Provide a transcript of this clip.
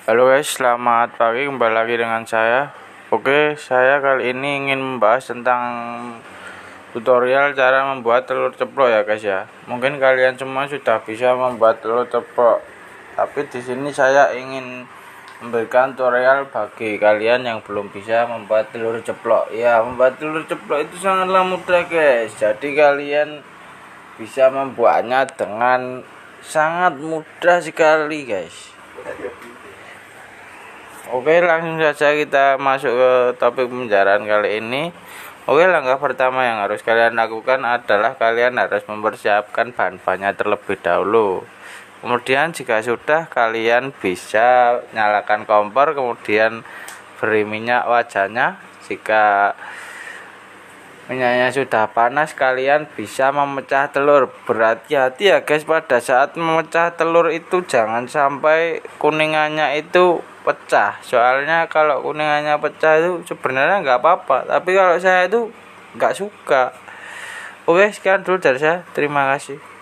Halo guys, selamat pagi kembali lagi dengan saya. Oke, saya kali ini ingin membahas tentang tutorial cara membuat telur ceplok ya guys ya. Mungkin kalian semua sudah bisa membuat telur ceplok, tapi di sini saya ingin memberikan tutorial bagi kalian yang belum bisa membuat telur ceplok. Ya, membuat telur ceplok itu sangatlah mudah guys. Jadi kalian bisa membuatnya dengan sangat mudah sekali guys Oke langsung saja kita masuk ke topik pembelajaran kali ini. Oke langkah pertama yang harus kalian lakukan adalah kalian harus mempersiapkan bahan-bahannya terlebih dahulu. Kemudian jika sudah kalian bisa nyalakan kompor kemudian beri minyak wajahnya. Jika minyaknya sudah panas kalian bisa memecah telur. Berhati-hati ya guys pada saat memecah telur itu jangan sampai kuningannya itu pecah. Soalnya kalau kuningannya pecah itu sebenarnya nggak apa-apa tapi kalau saya itu nggak suka. Oke sekian dulu dari saya. Terima kasih